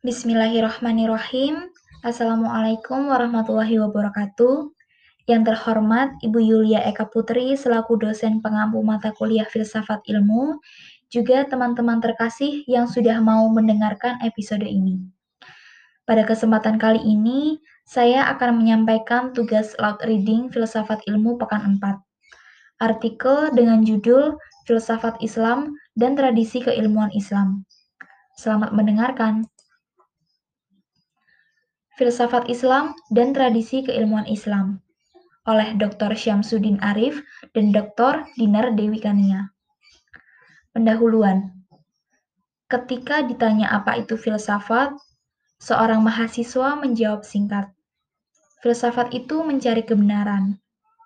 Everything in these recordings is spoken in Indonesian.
Bismillahirrahmanirrahim. Assalamualaikum warahmatullahi wabarakatuh. Yang terhormat Ibu Yulia Eka Putri selaku dosen pengampu mata kuliah Filsafat Ilmu, juga teman-teman terkasih yang sudah mau mendengarkan episode ini. Pada kesempatan kali ini, saya akan menyampaikan tugas loud reading Filsafat Ilmu Pekan 4. Artikel dengan judul Filsafat Islam dan Tradisi Keilmuan Islam. Selamat mendengarkan. Filsafat Islam dan Tradisi Keilmuan Islam oleh Dr. Syamsuddin Arif dan Dr. Dinar Dewi Kania. Pendahuluan Ketika ditanya apa itu filsafat, seorang mahasiswa menjawab singkat. Filsafat itu mencari kebenaran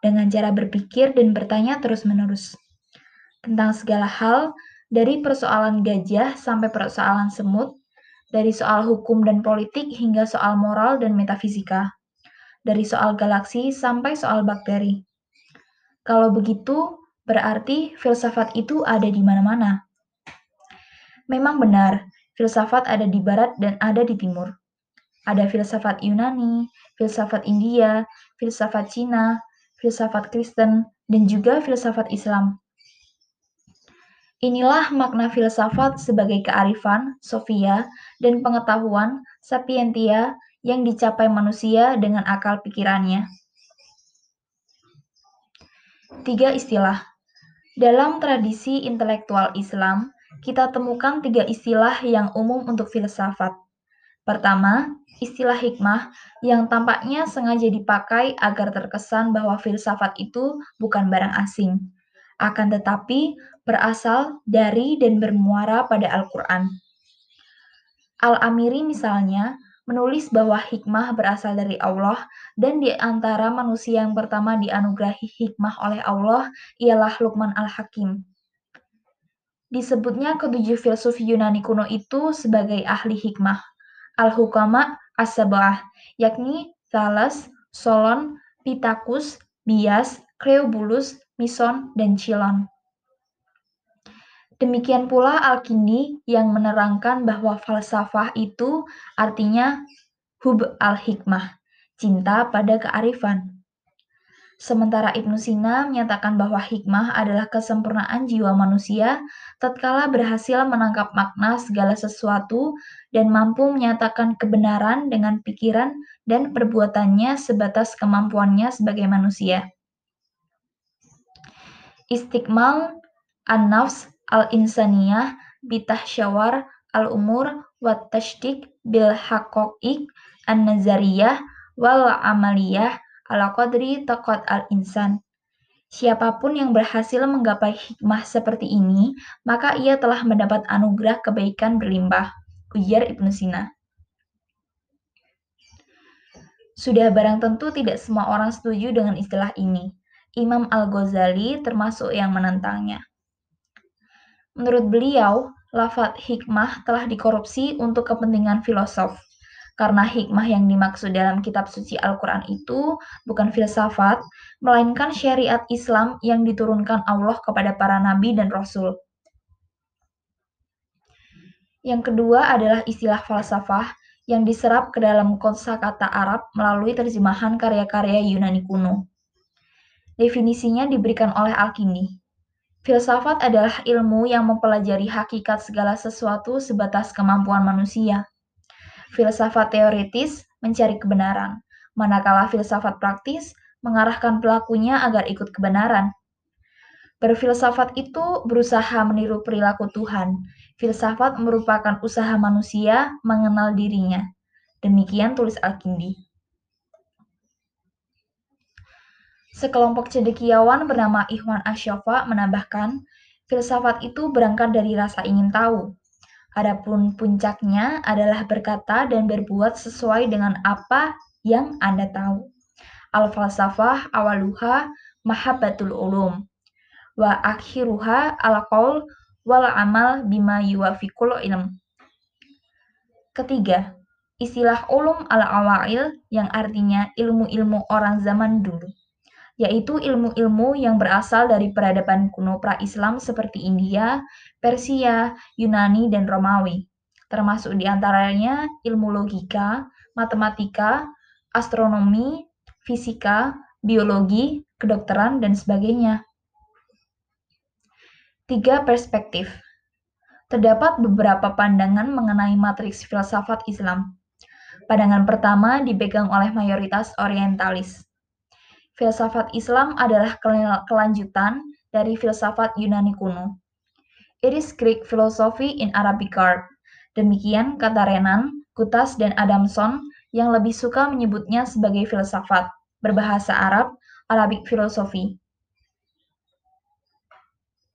dengan cara berpikir dan bertanya terus-menerus tentang segala hal dari persoalan gajah sampai persoalan semut, dari soal hukum dan politik hingga soal moral dan metafisika, dari soal galaksi sampai soal bakteri. Kalau begitu, berarti filsafat itu ada di mana-mana. Memang benar, filsafat ada di barat dan ada di timur. Ada filsafat Yunani, filsafat India, filsafat Cina, filsafat Kristen, dan juga filsafat Islam. Inilah makna filsafat sebagai kearifan, sofia, dan pengetahuan sapientia yang dicapai manusia dengan akal pikirannya. Tiga istilah. Dalam tradisi intelektual Islam, kita temukan tiga istilah yang umum untuk filsafat. Pertama, istilah hikmah yang tampaknya sengaja dipakai agar terkesan bahwa filsafat itu bukan barang asing. Akan tetapi, berasal dari dan bermuara pada Al-Quran. Al-Amiri misalnya menulis bahwa hikmah berasal dari Allah dan di antara manusia yang pertama dianugerahi hikmah oleh Allah ialah Luqman Al-Hakim. Disebutnya ketujuh filsuf Yunani kuno itu sebagai ahli hikmah, Al-Hukama As-Sabah, yakni Thales, Solon, Pittacus, Bias, Cleobulus, Mison, dan Chilon. Demikian pula Al-Kindi yang menerangkan bahwa falsafah itu artinya hub al-hikmah, cinta pada kearifan. Sementara Ibnu Sina menyatakan bahwa hikmah adalah kesempurnaan jiwa manusia tatkala berhasil menangkap makna segala sesuatu dan mampu menyatakan kebenaran dengan pikiran dan perbuatannya sebatas kemampuannya sebagai manusia. Istiqmal an-nafs al-insaniyah bitahsyawar al-umur wa tashdik bil haqa'iq an-nazariyah wal amaliyah ala qadri taqat al-insan. Siapa pun yang berhasil menggapai hikmah seperti ini, maka ia telah mendapat anugerah kebaikan berlimpah. Ujar Ibnu Sina. Sudah barang tentu tidak semua orang setuju dengan istilah ini. Imam Al-Ghazali termasuk yang menentangnya. Menurut beliau, lafat hikmah telah dikorupsi untuk kepentingan filosof. Karena hikmah yang dimaksud dalam kitab suci Al-Quran itu bukan filsafat, melainkan syariat Islam yang diturunkan Allah kepada para nabi dan rasul. Yang kedua adalah istilah falsafah yang diserap ke dalam kosakata Arab melalui terjemahan karya-karya Yunani kuno. Definisinya diberikan oleh Al-Kindi. Filsafat adalah ilmu yang mempelajari hakikat segala sesuatu sebatas kemampuan manusia. Filsafat teoritis mencari kebenaran, manakala filsafat praktis mengarahkan pelakunya agar ikut kebenaran. Berfilsafat itu berusaha meniru perilaku Tuhan. Filsafat merupakan usaha manusia mengenal dirinya. Demikian tulis Al-Kindi. Sekelompok cendekiawan bernama Ikhwan Asyafa menambahkan, filsafat itu berangkat dari rasa ingin tahu. Adapun puncaknya adalah berkata dan berbuat sesuai dengan apa yang Anda tahu. Al-falsafah awaluha mahabbatul ulum wa akhiruha al-qaul wal amal bima yuwafiqul ilm. Ketiga, istilah ulum al-awail yang artinya ilmu-ilmu orang zaman dulu yaitu ilmu-ilmu yang berasal dari peradaban kuno pra-Islam seperti India, Persia, Yunani, dan Romawi. termasuk di antaranya ilmu logika, matematika, astronomi, fisika, biologi, kedokteran, dan sebagainya. Tiga perspektif. Terdapat beberapa pandangan mengenai matriks filsafat Islam. Pandangan pertama dipegang oleh mayoritas orientalis. Filsafat Islam adalah kelanjutan dari filsafat Yunani kuno. It is Greek philosophy in Arabic art. Demikian kata Renan, Kutas, dan Adamson yang lebih suka menyebutnya sebagai filsafat berbahasa Arab, Arabic philosophy.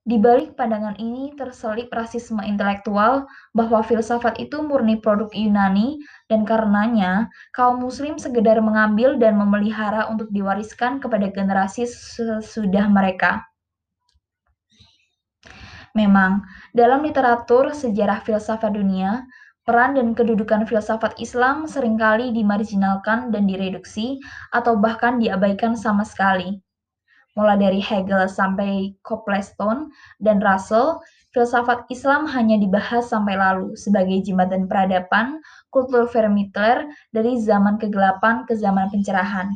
Di balik pandangan ini terselip rasisme intelektual bahwa filsafat itu murni produk Yunani dan karenanya kaum muslim sekedar mengambil dan memelihara untuk diwariskan kepada generasi sesudah mereka. Memang, dalam literatur sejarah filsafat dunia, peran dan kedudukan filsafat Islam sering kali dimarginalkan dan direduksi atau bahkan diabaikan sama sekali mulai dari Hegel sampai Coplestone dan Russell, filsafat Islam hanya dibahas sampai lalu sebagai jembatan peradaban kultur Vermittler dari zaman kegelapan ke zaman pencerahan.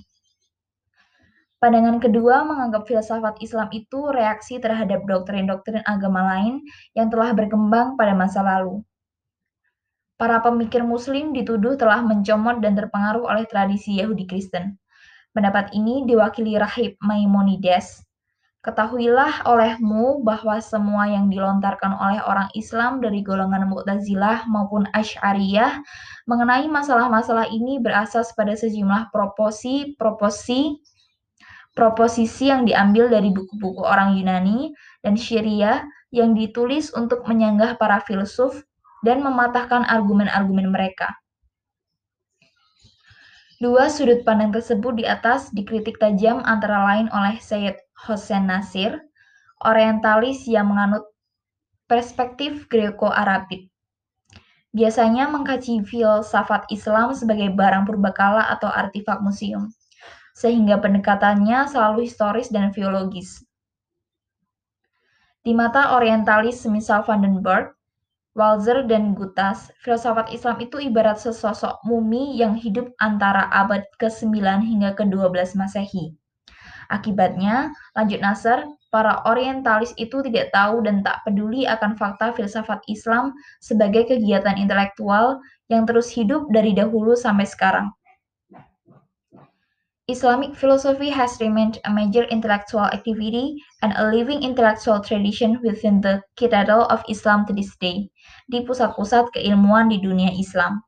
Pandangan kedua menganggap filsafat Islam itu reaksi terhadap doktrin-doktrin agama lain yang telah berkembang pada masa lalu. Para pemikir Muslim dituduh telah mencomot dan terpengaruh oleh tradisi Yahudi Kristen. Pendapat ini diwakili Rahib Maimonides. Ketahuilah olehmu bahwa semua yang dilontarkan oleh orang Islam dari golongan Mu'tazilah maupun Asy'ariyah mengenai masalah-masalah ini berasas pada sejumlah proposi, proposi, proposisi yang diambil dari buku-buku orang Yunani dan Syria yang ditulis untuk menyanggah para filsuf dan mematahkan argumen-argumen mereka. Dua sudut pandang tersebut di atas dikritik tajam antara lain oleh Syed Hossein Nasir, orientalis yang menganut perspektif Greco-Arabik. Biasanya mengkaji filsafat Islam sebagai barang purbakala atau artefak museum, sehingga pendekatannya selalu historis dan filologis. Di mata orientalis semisal Vandenberg, Walzer dan Gutas, filsafat Islam itu ibarat sesosok mumi yang hidup antara abad ke-9 hingga ke-12 Masehi. Akibatnya, lanjut Nasser, para orientalis itu tidak tahu dan tak peduli akan fakta filsafat Islam sebagai kegiatan intelektual yang terus hidup dari dahulu sampai sekarang. Islamic philosophy has remained a major intellectual activity and a living intellectual tradition within the citadel of Islam to this day, di pusat-pusat keilmuan di dunia Islam.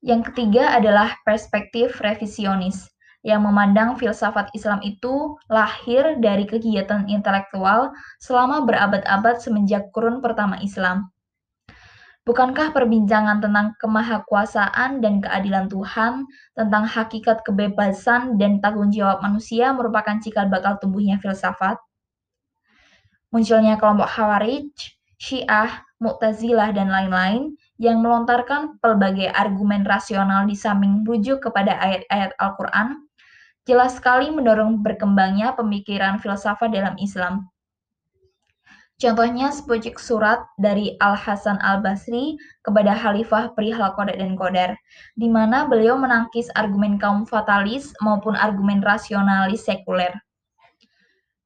Yang ketiga adalah perspektif revisionis, yang memandang filsafat Islam itu lahir dari kegiatan intelektual selama berabad-abad semenjak kurun pertama Islam, Bukankah perbincangan tentang kemahakuasaan dan keadilan Tuhan, tentang hakikat kebebasan dan tanggung jawab manusia merupakan cikal bakal tumbuhnya filsafat? Munculnya kelompok Khawarij, Syiah, Mu'tazilah, dan lain-lain yang melontarkan pelbagai argumen rasional di samping rujuk kepada ayat-ayat Al-Quran, jelas sekali mendorong berkembangnya pemikiran filsafat dalam Islam. Contohnya sepucuk surat dari Al-Hasan Al-Basri kepada Khalifah perihal Qadar dan Qadar, di mana beliau menangkis argumen kaum fatalis maupun argumen rasionalis sekuler.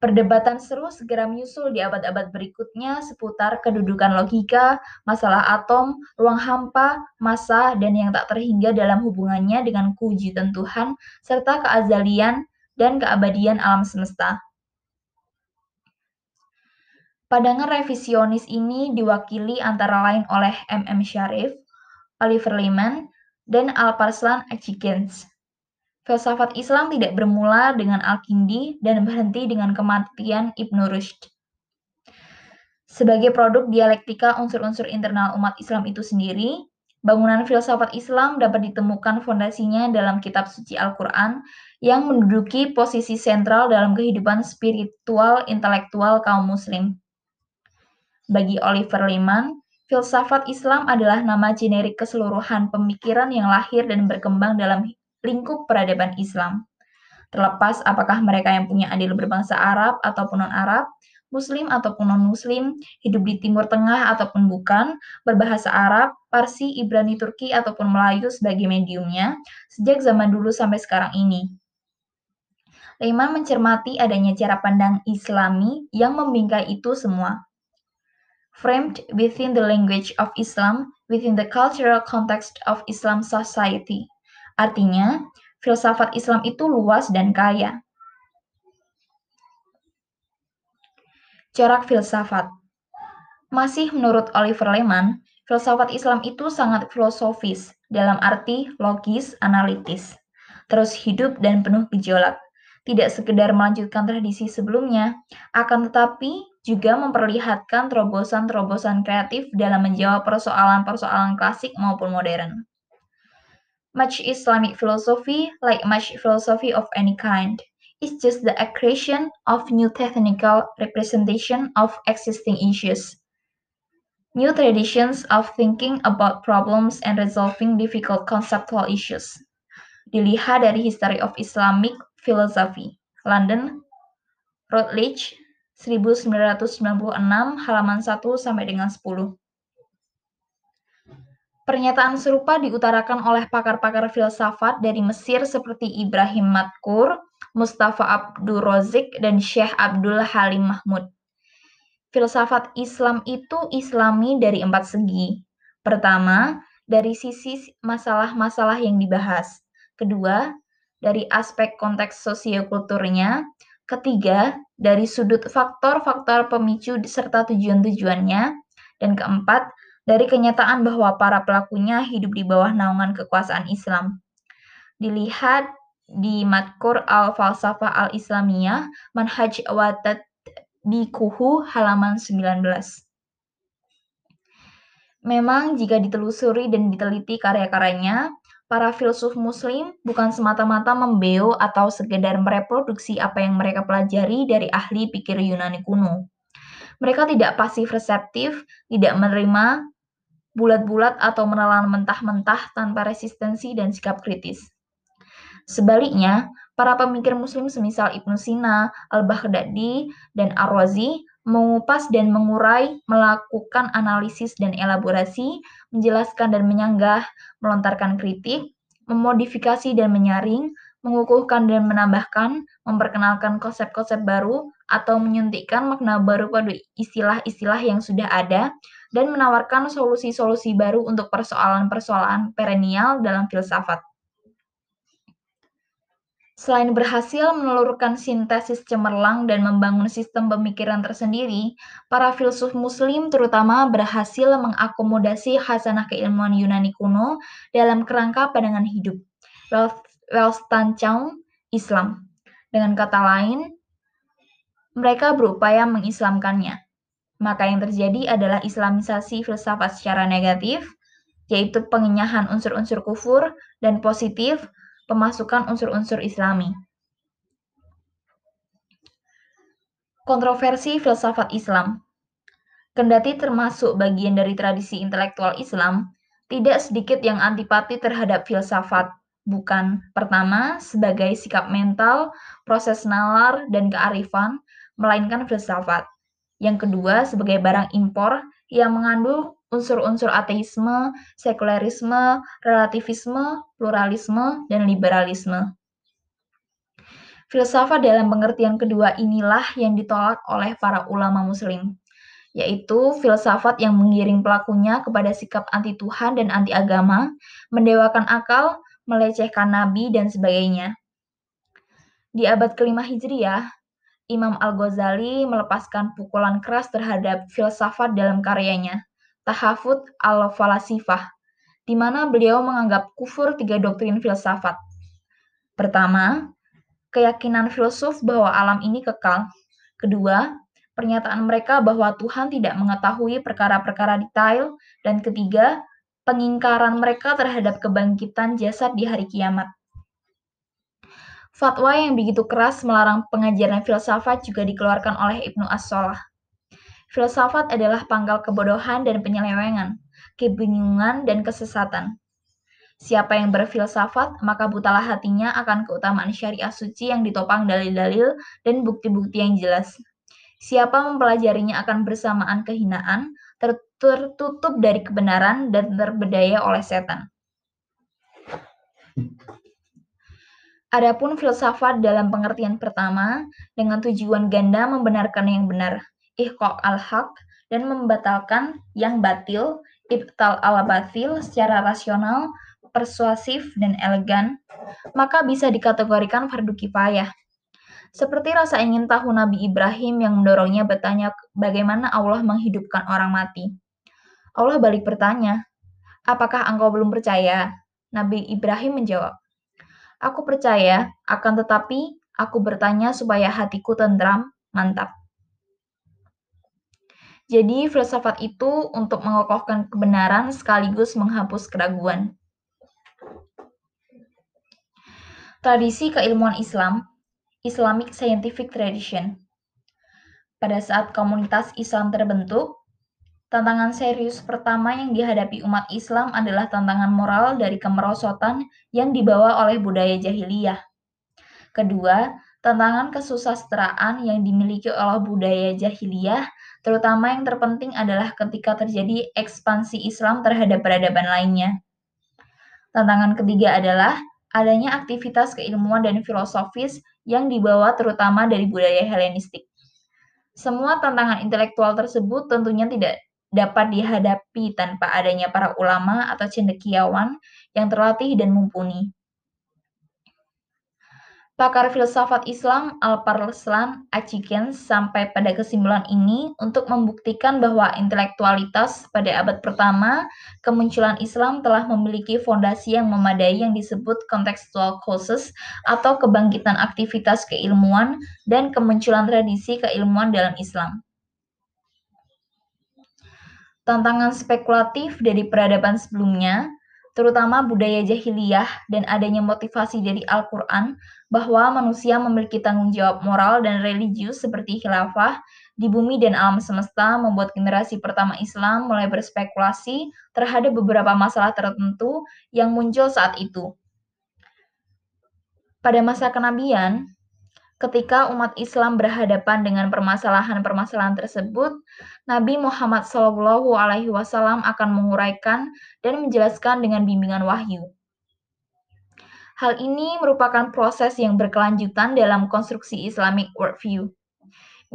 Perdebatan seru segera menyusul di abad-abad berikutnya seputar kedudukan logika, masalah atom, ruang hampa, masa, dan yang tak terhingga dalam hubungannya dengan kewujudan Tuhan, serta keazalian dan keabadian alam semesta. Pandangan revisionis ini diwakili antara lain oleh M. M. Sharif, Oliver Lehman, dan Alparslan Achikens. Filsafat Islam tidak bermula dengan Al-Kindi dan berhenti dengan kematian Ibnu Rushd. Sebagai produk dialektika unsur-unsur internal umat Islam itu sendiri, bangunan filsafat Islam dapat ditemukan fondasinya dalam kitab suci Al-Quran yang menduduki posisi sentral dalam kehidupan spiritual intelektual kaum muslim. Bagi Oliver Lehman, filsafat Islam adalah nama generik keseluruhan pemikiran yang lahir dan berkembang dalam lingkup peradaban Islam. Terlepas apakah mereka yang punya adil berbangsa Arab ataupun non-Arab, Muslim ataupun non-Muslim, hidup di Timur Tengah ataupun bukan, berbahasa Arab, Parsi, Ibrani, Turki, ataupun Melayu sebagai mediumnya, sejak zaman dulu sampai sekarang ini. Lehman mencermati adanya cara pandang Islami yang membingkai itu semua. Framed within the language of Islam, within the cultural context of Islam society. Artinya, filsafat Islam itu luas dan kaya. Corak filsafat Masih menurut Oliver Lehman, filsafat Islam itu sangat filosofis, dalam arti logis, analitis, terus hidup dan penuh gejolak. Tidak sekedar melanjutkan tradisi sebelumnya, akan tetapi juga memperlihatkan terobosan-terobosan kreatif dalam menjawab persoalan-persoalan klasik maupun modern. Much Islamic philosophy, like much philosophy of any kind, is just the accretion of new technical representation of existing issues, new traditions of thinking about problems and resolving difficult conceptual issues. Dilihat dari History of Islamic Philosophy, London, Routledge, 1996, halaman 1 sampai dengan 10. Pernyataan serupa diutarakan oleh pakar-pakar filsafat dari Mesir seperti Ibrahim Matkur, Mustafa Abdul Rozik, dan Syekh Abdul Halim Mahmud. Filsafat Islam itu islami dari empat segi. Pertama, dari sisi masalah-masalah yang dibahas. Kedua, dari aspek konteks sosiokulturnya. Ketiga, dari sudut faktor-faktor pemicu serta tujuan-tujuannya. Dan keempat, dari kenyataan bahwa para pelakunya hidup di bawah naungan kekuasaan Islam. Dilihat di Matkur al-Falsafah al-Islamiyah, Manhaj Watat di Kuhu halaman 19. Memang jika ditelusuri dan diteliti karya-karyanya, para filsuf muslim bukan semata-mata membeo atau sekedar mereproduksi apa yang mereka pelajari dari ahli pikir Yunani kuno. Mereka tidak pasif reseptif, tidak menerima bulat-bulat atau menelan mentah-mentah tanpa resistensi dan sikap kritis. Sebaliknya, para pemikir muslim semisal Ibnu Sina, Al-Baghdadi, dan Ar-Razi mengupas dan mengurai, melakukan analisis dan elaborasi, menjelaskan dan menyanggah, melontarkan kritik, memodifikasi dan menyaring, mengukuhkan dan menambahkan, memperkenalkan konsep-konsep baru, atau menyuntikkan makna baru pada istilah-istilah yang sudah ada, dan menawarkan solusi-solusi baru untuk persoalan-persoalan perennial dalam filsafat. Selain berhasil menelurkan sintesis cemerlang dan membangun sistem pemikiran tersendiri, para filsuf muslim terutama berhasil mengakomodasi khasanah keilmuan Yunani kuno dalam kerangka pandangan hidup, Welstanschauung Islam. Dengan kata lain, mereka berupaya mengislamkannya. Maka yang terjadi adalah islamisasi filsafat secara negatif, yaitu pengenyahan unsur-unsur kufur, dan positif, pemasukan unsur-unsur islami. Kontroversi filsafat Islam Kendati termasuk bagian dari tradisi intelektual Islam, tidak sedikit yang antipati terhadap filsafat, bukan pertama sebagai sikap mental, proses nalar, dan kearifan, melainkan filsafat. Yang kedua, sebagai barang impor yang mengandung unsur-unsur ateisme, sekularisme, relativisme, pluralisme, dan liberalisme. Filsafat dalam pengertian kedua inilah yang ditolak oleh para ulama muslim, yaitu filsafat yang mengiring pelakunya kepada sikap anti Tuhan dan anti agama, mendewakan akal, melecehkan nabi, dan sebagainya. Di abad kelima Hijriah, Imam Al-Ghazali melepaskan pukulan keras terhadap filsafat dalam karyanya, Tahafut al-Falasifah, di mana beliau menganggap kufur tiga doktrin filsafat. Pertama, keyakinan filsuf bahwa alam ini kekal. Kedua, pernyataan mereka bahwa Tuhan tidak mengetahui perkara-perkara detail. Dan ketiga, pengingkaran mereka terhadap kebangkitan jasad di hari kiamat. Fatwa yang begitu keras melarang pengajaran filsafat juga dikeluarkan oleh Ibnu As-Solah. Filsafat adalah pangkal kebodohan dan penyelewengan, kebingungan dan kesesatan. Siapa yang berfilsafat, maka butalah hatinya akan keutamaan syariah suci yang ditopang dalil-dalil dan bukti-bukti yang jelas. Siapa mempelajarinya akan bersamaan kehinaan, tertutup dari kebenaran, dan terbedaya oleh setan. Adapun filsafat dalam pengertian pertama, dengan tujuan ganda membenarkan yang benar, ihqaq al-haq, dan membatalkan yang batil, ibtal al-batil secara rasional, persuasif, dan elegan, maka bisa dikategorikan fardu kifayah. Seperti rasa ingin tahu Nabi Ibrahim yang mendorongnya bertanya bagaimana Allah menghidupkan orang mati. Allah balik bertanya, apakah engkau belum percaya? Nabi Ibrahim menjawab, Aku percaya, akan tetapi aku bertanya supaya hatiku tentram, mantap. Jadi filsafat itu untuk mengokohkan kebenaran sekaligus menghapus keraguan. Tradisi keilmuan Islam, Islamic Scientific Tradition. Pada saat komunitas Islam terbentuk, tantangan serius pertama yang dihadapi umat Islam adalah tantangan moral dari kemerosotan yang dibawa oleh budaya jahiliyah. Kedua, tantangan kesusastraan yang dimiliki oleh budaya jahiliyah Terutama yang terpenting adalah ketika terjadi ekspansi Islam terhadap peradaban lainnya. Tantangan ketiga adalah adanya aktivitas keilmuan dan filosofis yang dibawa terutama dari budaya Helenistik. Semua tantangan intelektual tersebut tentunya tidak dapat dihadapi tanpa adanya para ulama atau cendekiawan yang terlatih dan mumpuni. Pakar filsafat Islam Al-Parslan sampai pada kesimpulan ini untuk membuktikan bahwa intelektualitas pada abad pertama kemunculan Islam telah memiliki fondasi yang memadai yang disebut contextual causes atau kebangkitan aktivitas keilmuan dan kemunculan tradisi keilmuan dalam Islam. Tantangan spekulatif dari peradaban sebelumnya terutama budaya jahiliyah dan adanya motivasi dari Al-Quran bahwa manusia memiliki tanggung jawab moral dan religius seperti khilafah di bumi dan alam semesta membuat generasi pertama Islam mulai berspekulasi terhadap beberapa masalah tertentu yang muncul saat itu. Pada masa kenabian, ketika umat Islam berhadapan dengan permasalahan-permasalahan tersebut, Nabi Muhammad Shallallahu Alaihi Wasallam akan menguraikan dan menjelaskan dengan bimbingan wahyu. Hal ini merupakan proses yang berkelanjutan dalam konstruksi Islamic worldview.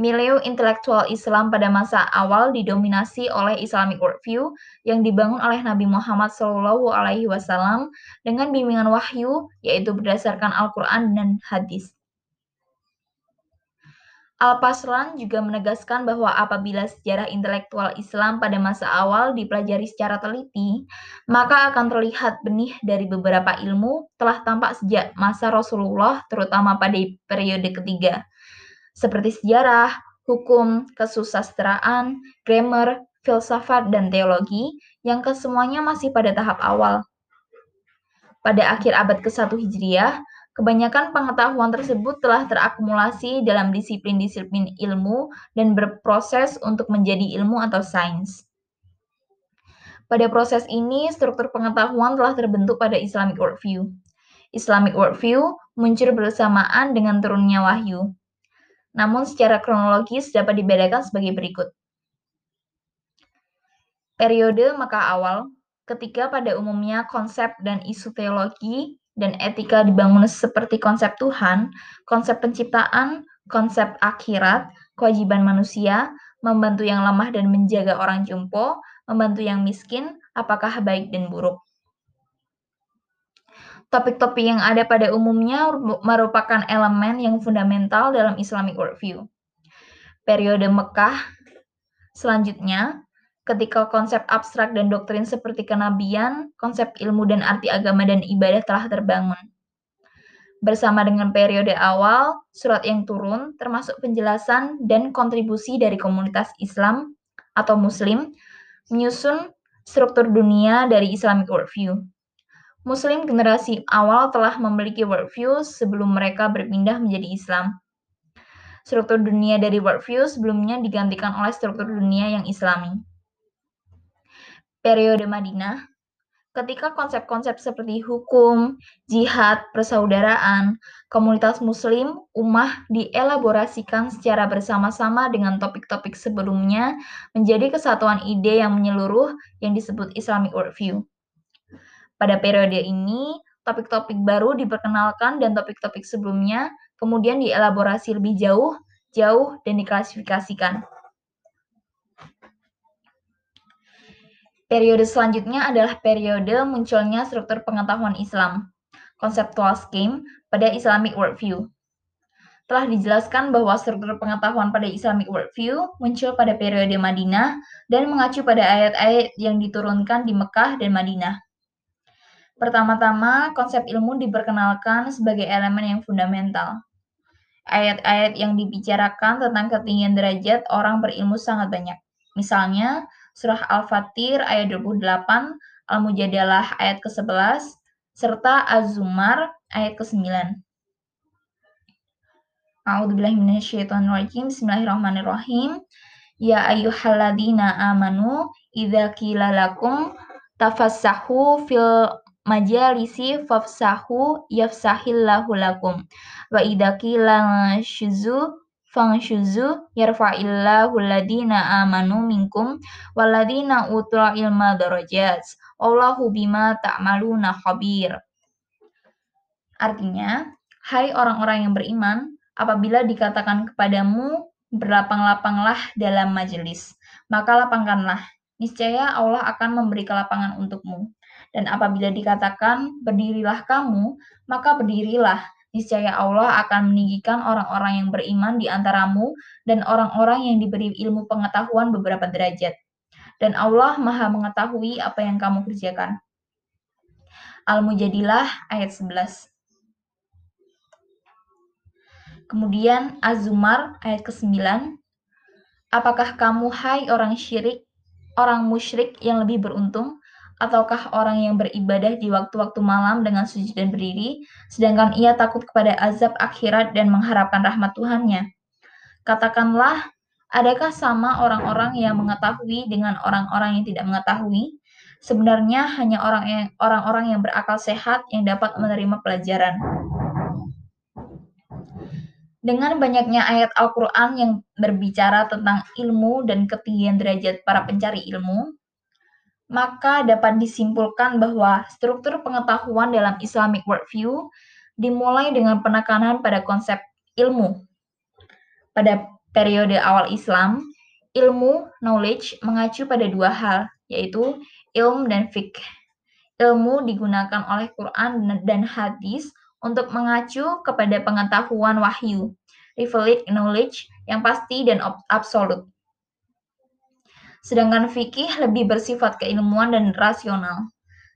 Milieu intelektual Islam pada masa awal didominasi oleh Islamic worldview yang dibangun oleh Nabi Muhammad SAW dengan bimbingan wahyu, yaitu berdasarkan Al-Quran dan hadis. Al-Pasran juga menegaskan bahwa apabila sejarah intelektual Islam pada masa awal dipelajari secara teliti, maka akan terlihat benih dari beberapa ilmu telah tampak sejak masa Rasulullah, terutama pada periode ketiga, seperti sejarah, hukum, kesusastraan, grammar, filsafat, dan teologi, yang kesemuanya masih pada tahap awal. Pada akhir abad ke-1 Hijriah, Kebanyakan pengetahuan tersebut telah terakumulasi dalam disiplin-disiplin ilmu dan berproses untuk menjadi ilmu atau sains. Pada proses ini, struktur pengetahuan telah terbentuk pada Islamic worldview. Islamic worldview muncul bersamaan dengan turunnya wahyu. Namun secara kronologis dapat dibedakan sebagai berikut. Periode Mekah awal, ketika pada umumnya konsep dan isu teologi dan etika dibangun seperti konsep Tuhan, konsep penciptaan, konsep akhirat, kewajiban manusia, membantu yang lemah dan menjaga orang jumpo, membantu yang miskin, apakah baik dan buruk. Topik-topik yang ada pada umumnya merupakan elemen yang fundamental dalam Islamic worldview. Periode Mekah selanjutnya ketika konsep abstrak dan doktrin seperti kenabian, konsep ilmu dan arti agama dan ibadah telah terbangun. Bersama dengan periode awal, surat yang turun termasuk penjelasan dan kontribusi dari komunitas Islam atau Muslim menyusun struktur dunia dari Islamic worldview. Muslim generasi awal telah memiliki worldview sebelum mereka berpindah menjadi Islam. Struktur dunia dari worldview sebelumnya digantikan oleh struktur dunia yang islami periode Madinah, ketika konsep-konsep seperti hukum, jihad, persaudaraan, komunitas muslim, ummah dielaborasikan secara bersama-sama dengan topik-topik sebelumnya menjadi kesatuan ide yang menyeluruh yang disebut Islamic Worldview. Pada periode ini, topik-topik baru diperkenalkan dan topik-topik sebelumnya kemudian dielaborasi lebih jauh, jauh, dan diklasifikasikan. Periode selanjutnya adalah periode munculnya struktur pengetahuan Islam, conceptual scheme, pada Islamic worldview. Telah dijelaskan bahwa struktur pengetahuan pada Islamic worldview muncul pada periode Madinah dan mengacu pada ayat-ayat yang diturunkan di Mekah dan Madinah. Pertama-tama, konsep ilmu diperkenalkan sebagai elemen yang fundamental. Ayat-ayat yang dibicarakan tentang ketinggian derajat orang berilmu sangat banyak. Misalnya, Surah Al-Fatir ayat 28, Al-Mujadalah ayat ke-11, serta Az-Zumar ayat ke-9. A'udzubillahiminasyaitonirrajim. Bismillahirrahmanirrahim. Ya ayyuhalladzina amanu idza qila lakum tafassahu fil majalisi fafsahu yafsahillahu lakum wa idza qila syuzu fangshuzu yarfa'illahu alladhina amanu minkum walladhina utul ilma darajat. Allahu bima ta'maluna khabir. Artinya, hai orang-orang yang beriman, apabila dikatakan kepadamu berlapang-lapanglah dalam majelis, maka lapangkanlah. Niscaya Allah akan memberi kelapangan untukmu. Dan apabila dikatakan berdirilah kamu, maka berdirilah niscaya Allah akan meninggikan orang-orang yang beriman di antaramu dan orang-orang yang diberi ilmu pengetahuan beberapa derajat. Dan Allah maha mengetahui apa yang kamu kerjakan. Al-Mujadilah ayat 11. Kemudian Az-Zumar ayat ke-9. Apakah kamu hai orang syirik, orang musyrik yang lebih beruntung? Ataukah orang yang beribadah di waktu-waktu malam dengan sujud dan berdiri, sedangkan ia takut kepada azab akhirat dan mengharapkan rahmat Tuhannya? Katakanlah, adakah sama orang-orang yang mengetahui dengan orang-orang yang tidak mengetahui? Sebenarnya hanya orang yang orang-orang yang berakal sehat yang dapat menerima pelajaran. Dengan banyaknya ayat Al-Quran yang berbicara tentang ilmu dan ketinggian derajat para pencari ilmu, maka dapat disimpulkan bahwa struktur pengetahuan dalam Islamic worldview dimulai dengan penekanan pada konsep ilmu. Pada periode awal Islam, ilmu, knowledge, mengacu pada dua hal, yaitu ilmu dan fikih. Ilmu digunakan oleh Quran dan hadis untuk mengacu kepada pengetahuan wahyu, revealed knowledge yang pasti dan absolut. Sedangkan fikih lebih bersifat keilmuan dan rasional.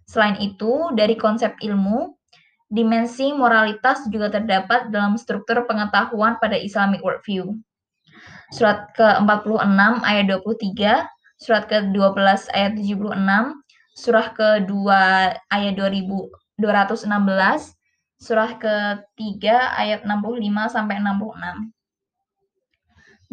Selain itu, dari konsep ilmu, dimensi moralitas juga terdapat dalam struktur pengetahuan pada Islamic worldview. Surat ke-46 ayat 23, surat ke-12 ayat 76, surah ke-2 ayat 2216, surah ke-3 ayat 65 sampai 66.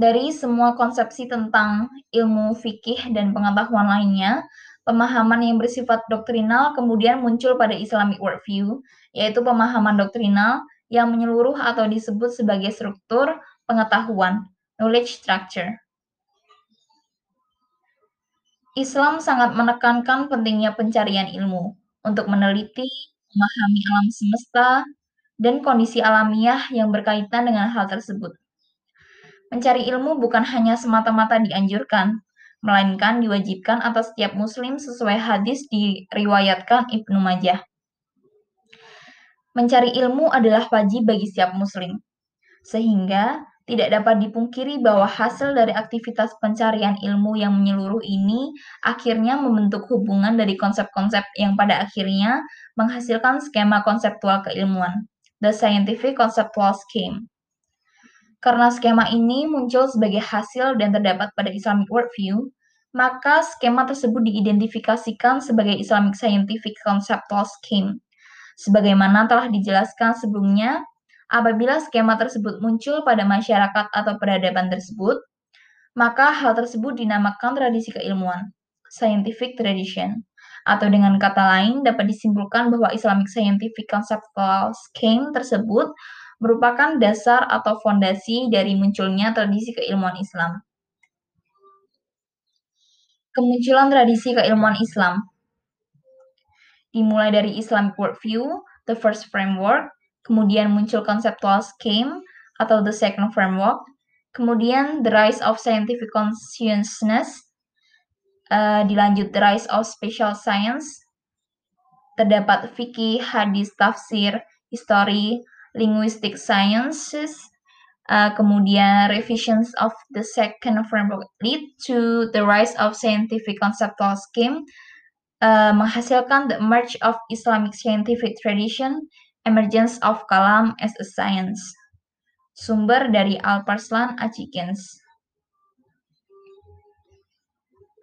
Dari semua konsepsi tentang ilmu fikih dan pengetahuan lainnya, pemahaman yang bersifat doktrinal kemudian muncul pada Islamic worldview, yaitu pemahaman doktrinal yang menyeluruh atau disebut sebagai struktur pengetahuan, knowledge structure. Islam sangat menekankan pentingnya pencarian ilmu untuk meneliti, memahami alam semesta, dan kondisi alamiah yang berkaitan dengan hal tersebut. Mencari ilmu bukan hanya semata-mata dianjurkan, melainkan diwajibkan atas setiap muslim sesuai hadis diriwayatkan Ibnu Majah. Mencari ilmu adalah wajib bagi setiap muslim, sehingga tidak dapat dipungkiri bahwa hasil dari aktivitas pencarian ilmu yang menyeluruh ini akhirnya membentuk hubungan dari konsep-konsep yang pada akhirnya menghasilkan skema konseptual keilmuan, the scientific conceptual scheme. Karena skema ini muncul sebagai hasil dan terdapat pada Islamic worldview, maka skema tersebut diidentifikasikan sebagai Islamic Scientific Conceptual Scheme. Sebagaimana telah dijelaskan sebelumnya, apabila skema tersebut muncul pada masyarakat atau peradaban tersebut, maka hal tersebut dinamakan tradisi keilmuan, scientific tradition, Atau dengan kata lain, dapat disimpulkan bahwa Islamic Scientific Conceptual Scheme tersebut merupakan dasar atau fondasi dari munculnya tradisi keilmuan Islam. Kemunculan tradisi keilmuan Islam dimulai dari Islamic worldview, the first framework, kemudian muncul conceptual scheme atau the second framework, kemudian the rise of scientific consciousness, uh, dilanjut the rise of special science, terdapat fikih, hadis, tafsir, history, linguistic sciences, uh, kemudian revisions of the second framework lead to the rise of scientific conceptual scheme, uh, menghasilkan the emerge of Islamic scientific tradition, emergence of kalam as a science. Sumber dari Alparslan Achikens.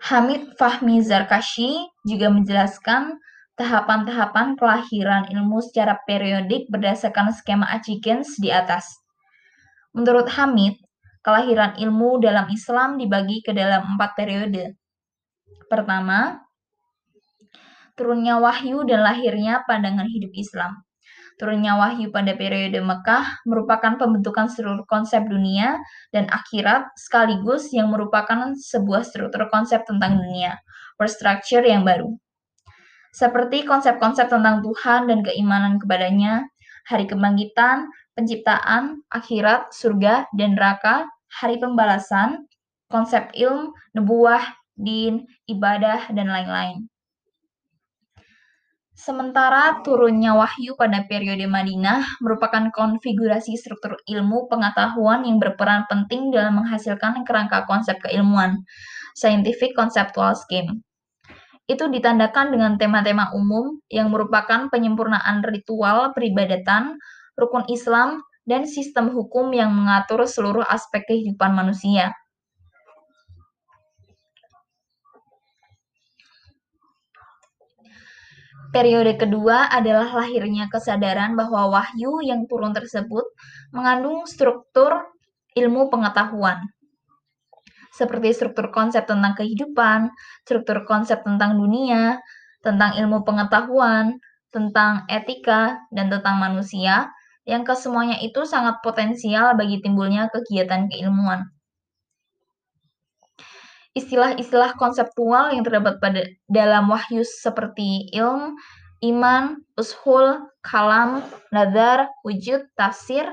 Hamid Fahmi Zarkashi juga menjelaskan tahapan-tahapan kelahiran ilmu secara periodik berdasarkan skema Achikens di atas. Menurut Hamid, kelahiran ilmu dalam Islam dibagi ke dalam empat periode. Pertama, turunnya wahyu dan lahirnya pandangan hidup Islam. Turunnya wahyu pada periode Mekah merupakan pembentukan seluruh konsep dunia dan akhirat sekaligus yang merupakan sebuah struktur konsep tentang dunia, world structure yang baru. Seperti konsep-konsep tentang Tuhan dan keimanan kepadanya, hari kebangkitan, penciptaan, akhirat, surga, dan neraka, hari pembalasan, konsep ilmu, nubuah, din, ibadah, dan lain-lain. Sementara turunnya wahyu pada periode Madinah merupakan konfigurasi struktur ilmu pengetahuan yang berperan penting dalam menghasilkan kerangka konsep keilmuan, scientific conceptual scheme. Itu ditandakan dengan tema-tema umum yang merupakan penyempurnaan ritual peribadatan, rukun Islam, dan sistem hukum yang mengatur seluruh aspek kehidupan manusia. Periode kedua adalah lahirnya kesadaran bahwa wahyu yang turun tersebut mengandung struktur ilmu pengetahuan, seperti struktur konsep tentang kehidupan, struktur konsep tentang dunia, tentang ilmu pengetahuan, tentang etika, dan tentang manusia, yang kesemuanya itu sangat potensial bagi timbulnya kegiatan keilmuan. Istilah-istilah konseptual yang terdapat pada dalam wahyu seperti ilm, iman, ushul, kalam, nazar, wujud, tafsir,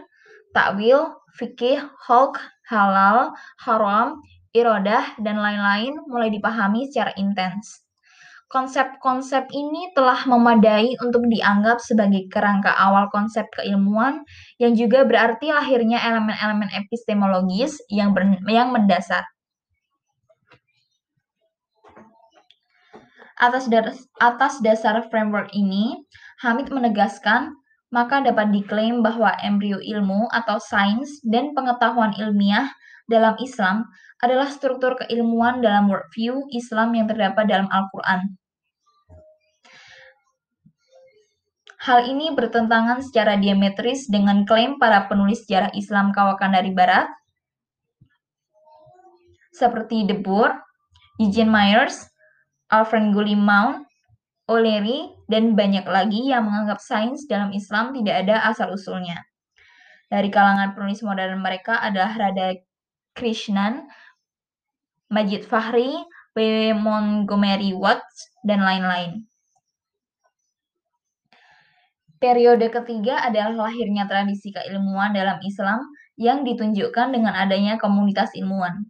takwil, fikih, hulk, halal, haram, irodah, dan lain-lain mulai dipahami secara intens. Konsep-konsep ini telah memadai untuk dianggap sebagai kerangka awal konsep keilmuan yang juga berarti lahirnya elemen-elemen epistemologis yang, yang mendasar. Atas, atas dasar framework ini, Hamid menegaskan maka dapat diklaim bahwa embrio ilmu atau sains dan pengetahuan ilmiah dalam Islam adalah struktur keilmuan dalam worldview Islam yang terdapat dalam Al-Quran. Hal ini bertentangan secara diametris dengan klaim para penulis sejarah Islam kawakan dari Barat, seperti De Boer, Eugene Myers, Alfred Mount, O'Leary, dan banyak lagi yang menganggap sains dalam Islam tidak ada asal-usulnya. Dari kalangan penulis modern mereka adalah Radha Krishnan, Majid Fahri, W. Montgomery Watts, dan lain-lain. Periode ketiga adalah lahirnya tradisi keilmuan dalam Islam yang ditunjukkan dengan adanya komunitas ilmuwan.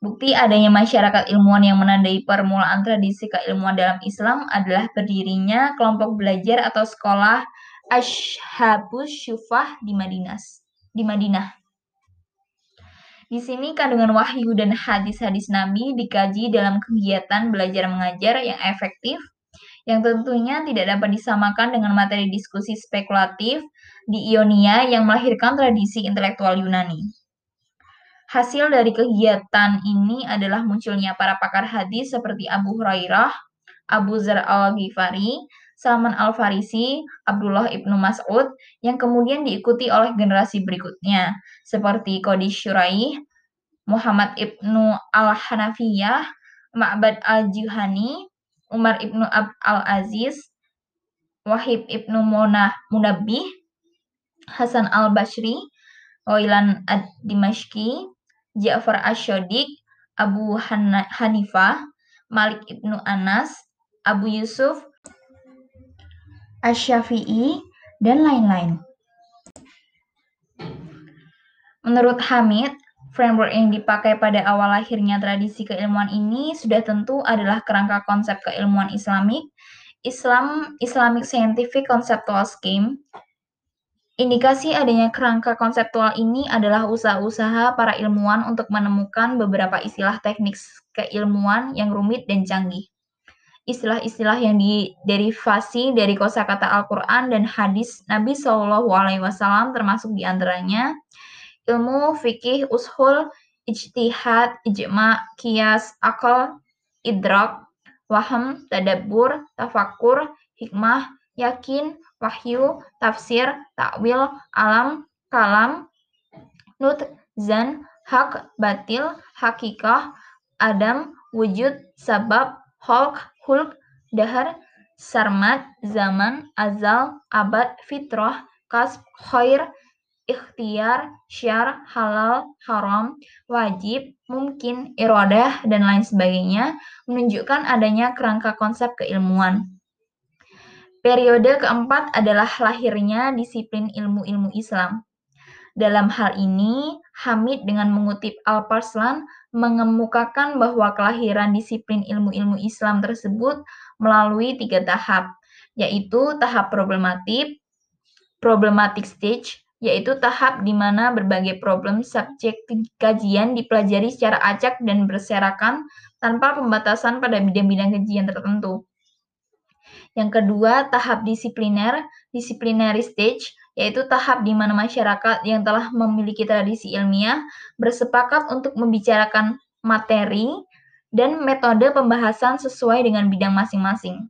Bukti adanya masyarakat ilmuwan yang menandai permulaan tradisi keilmuan dalam Islam adalah berdirinya kelompok belajar atau sekolah Ashabus Syufah di Madinah. Di Madinah. Di sini kandungan wahyu dan hadis-hadis Nabi dikaji dalam kegiatan belajar mengajar yang efektif, yang tentunya tidak dapat disamakan dengan materi diskusi spekulatif di Ionia yang melahirkan tradisi intelektual Yunani. Hasil dari kegiatan ini adalah munculnya para pakar hadis seperti Abu Hurairah, Abu Zar al-Ghifari, Salman al-Farisi, Abdullah ibnu Mas'ud, yang kemudian diikuti oleh generasi berikutnya, seperti Qadi Syuraih, Muhammad ibnu al-Hanafiyah, Ma'bad al-Juhani, Umar ibnu al-Aziz, Wahib ibnu Munah Munabbih, Hasan al-Basri, Wailan ad-Dimashqi, Ja'far ash-Shadiq, Abu Hanifah, Malik ibnu Anas, Abu Yusuf, Asy-Syafi'i, dan lain-lain. Menurut Hamid, framework yang dipakai pada awal lahirnya tradisi keilmuan ini sudah tentu adalah kerangka konsep keilmuan Islamik, Islam Islamic Scientific Conceptual Scheme. Indikasi adanya kerangka konseptual ini adalah usaha-usaha para ilmuwan untuk menemukan beberapa istilah teknik keilmuan yang rumit dan canggih. Istilah-istilah yang diderivasi dari kosakata Al-Quran dan hadis Nabi Shallallahu Alaihi Wasallam termasuk di antaranya ilmu fikih, ushul, ijtihad, ijma, kias, akal, idrak, waham, tadabbur, tafakur, hikmah, yakin, wahyu, tafsir, takwil, alam, kalam, nut, zan, hak, batil, hakikah, adam, wujud, sabab, holk, hulk, dahar, sarmat, zaman, azal, abad, fitrah, kasb, khair, ikhtiar, syar, halal, haram, wajib, mungkin, iradah, dan lain sebagainya menunjukkan adanya kerangka konsep keilmuan. Periode keempat adalah lahirnya disiplin ilmu-ilmu Islam. Dalam hal ini, Hamid dengan mengutip Al-Parslan mengemukakan bahwa kelahiran disiplin ilmu-ilmu Islam tersebut melalui tiga tahap, yaitu tahap problematik, problematic stage, yaitu tahap di mana berbagai problem subjek kajian dipelajari secara acak dan berserakan tanpa pembatasan pada bidang-bidang kajian tertentu. Yang kedua, tahap disipliner, disciplinary stage, yaitu tahap di mana masyarakat yang telah memiliki tradisi ilmiah bersepakat untuk membicarakan materi dan metode pembahasan sesuai dengan bidang masing-masing.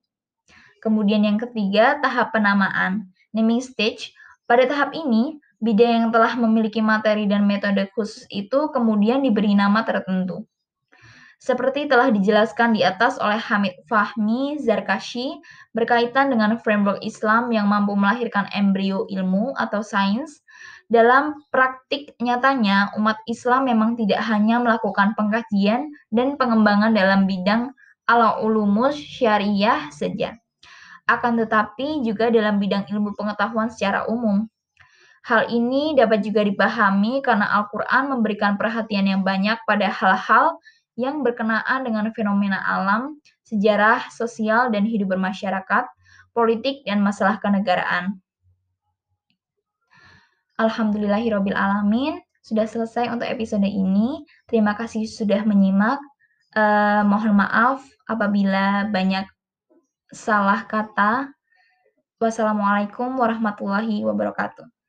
Kemudian yang ketiga, tahap penamaan, naming stage, pada tahap ini, bidang yang telah memiliki materi dan metode khusus itu kemudian diberi nama tertentu. Seperti telah dijelaskan di atas oleh Hamid Fahmi Zarkashi berkaitan dengan framework Islam yang mampu melahirkan embrio ilmu atau sains, dalam praktik nyatanya umat Islam memang tidak hanya melakukan pengkajian dan pengembangan dalam bidang ala ulumus syariah saja akan tetapi juga dalam bidang ilmu pengetahuan secara umum. Hal ini dapat juga dipahami karena Al-Quran memberikan perhatian yang banyak pada hal-hal yang berkenaan dengan fenomena alam, sejarah, sosial, dan hidup bermasyarakat, politik, dan masalah kenegaraan. Alhamdulillahirrohmanirrohim, sudah selesai untuk episode ini. Terima kasih sudah menyimak. Uh, mohon maaf apabila banyak salah kata. Wassalamualaikum warahmatullahi wabarakatuh.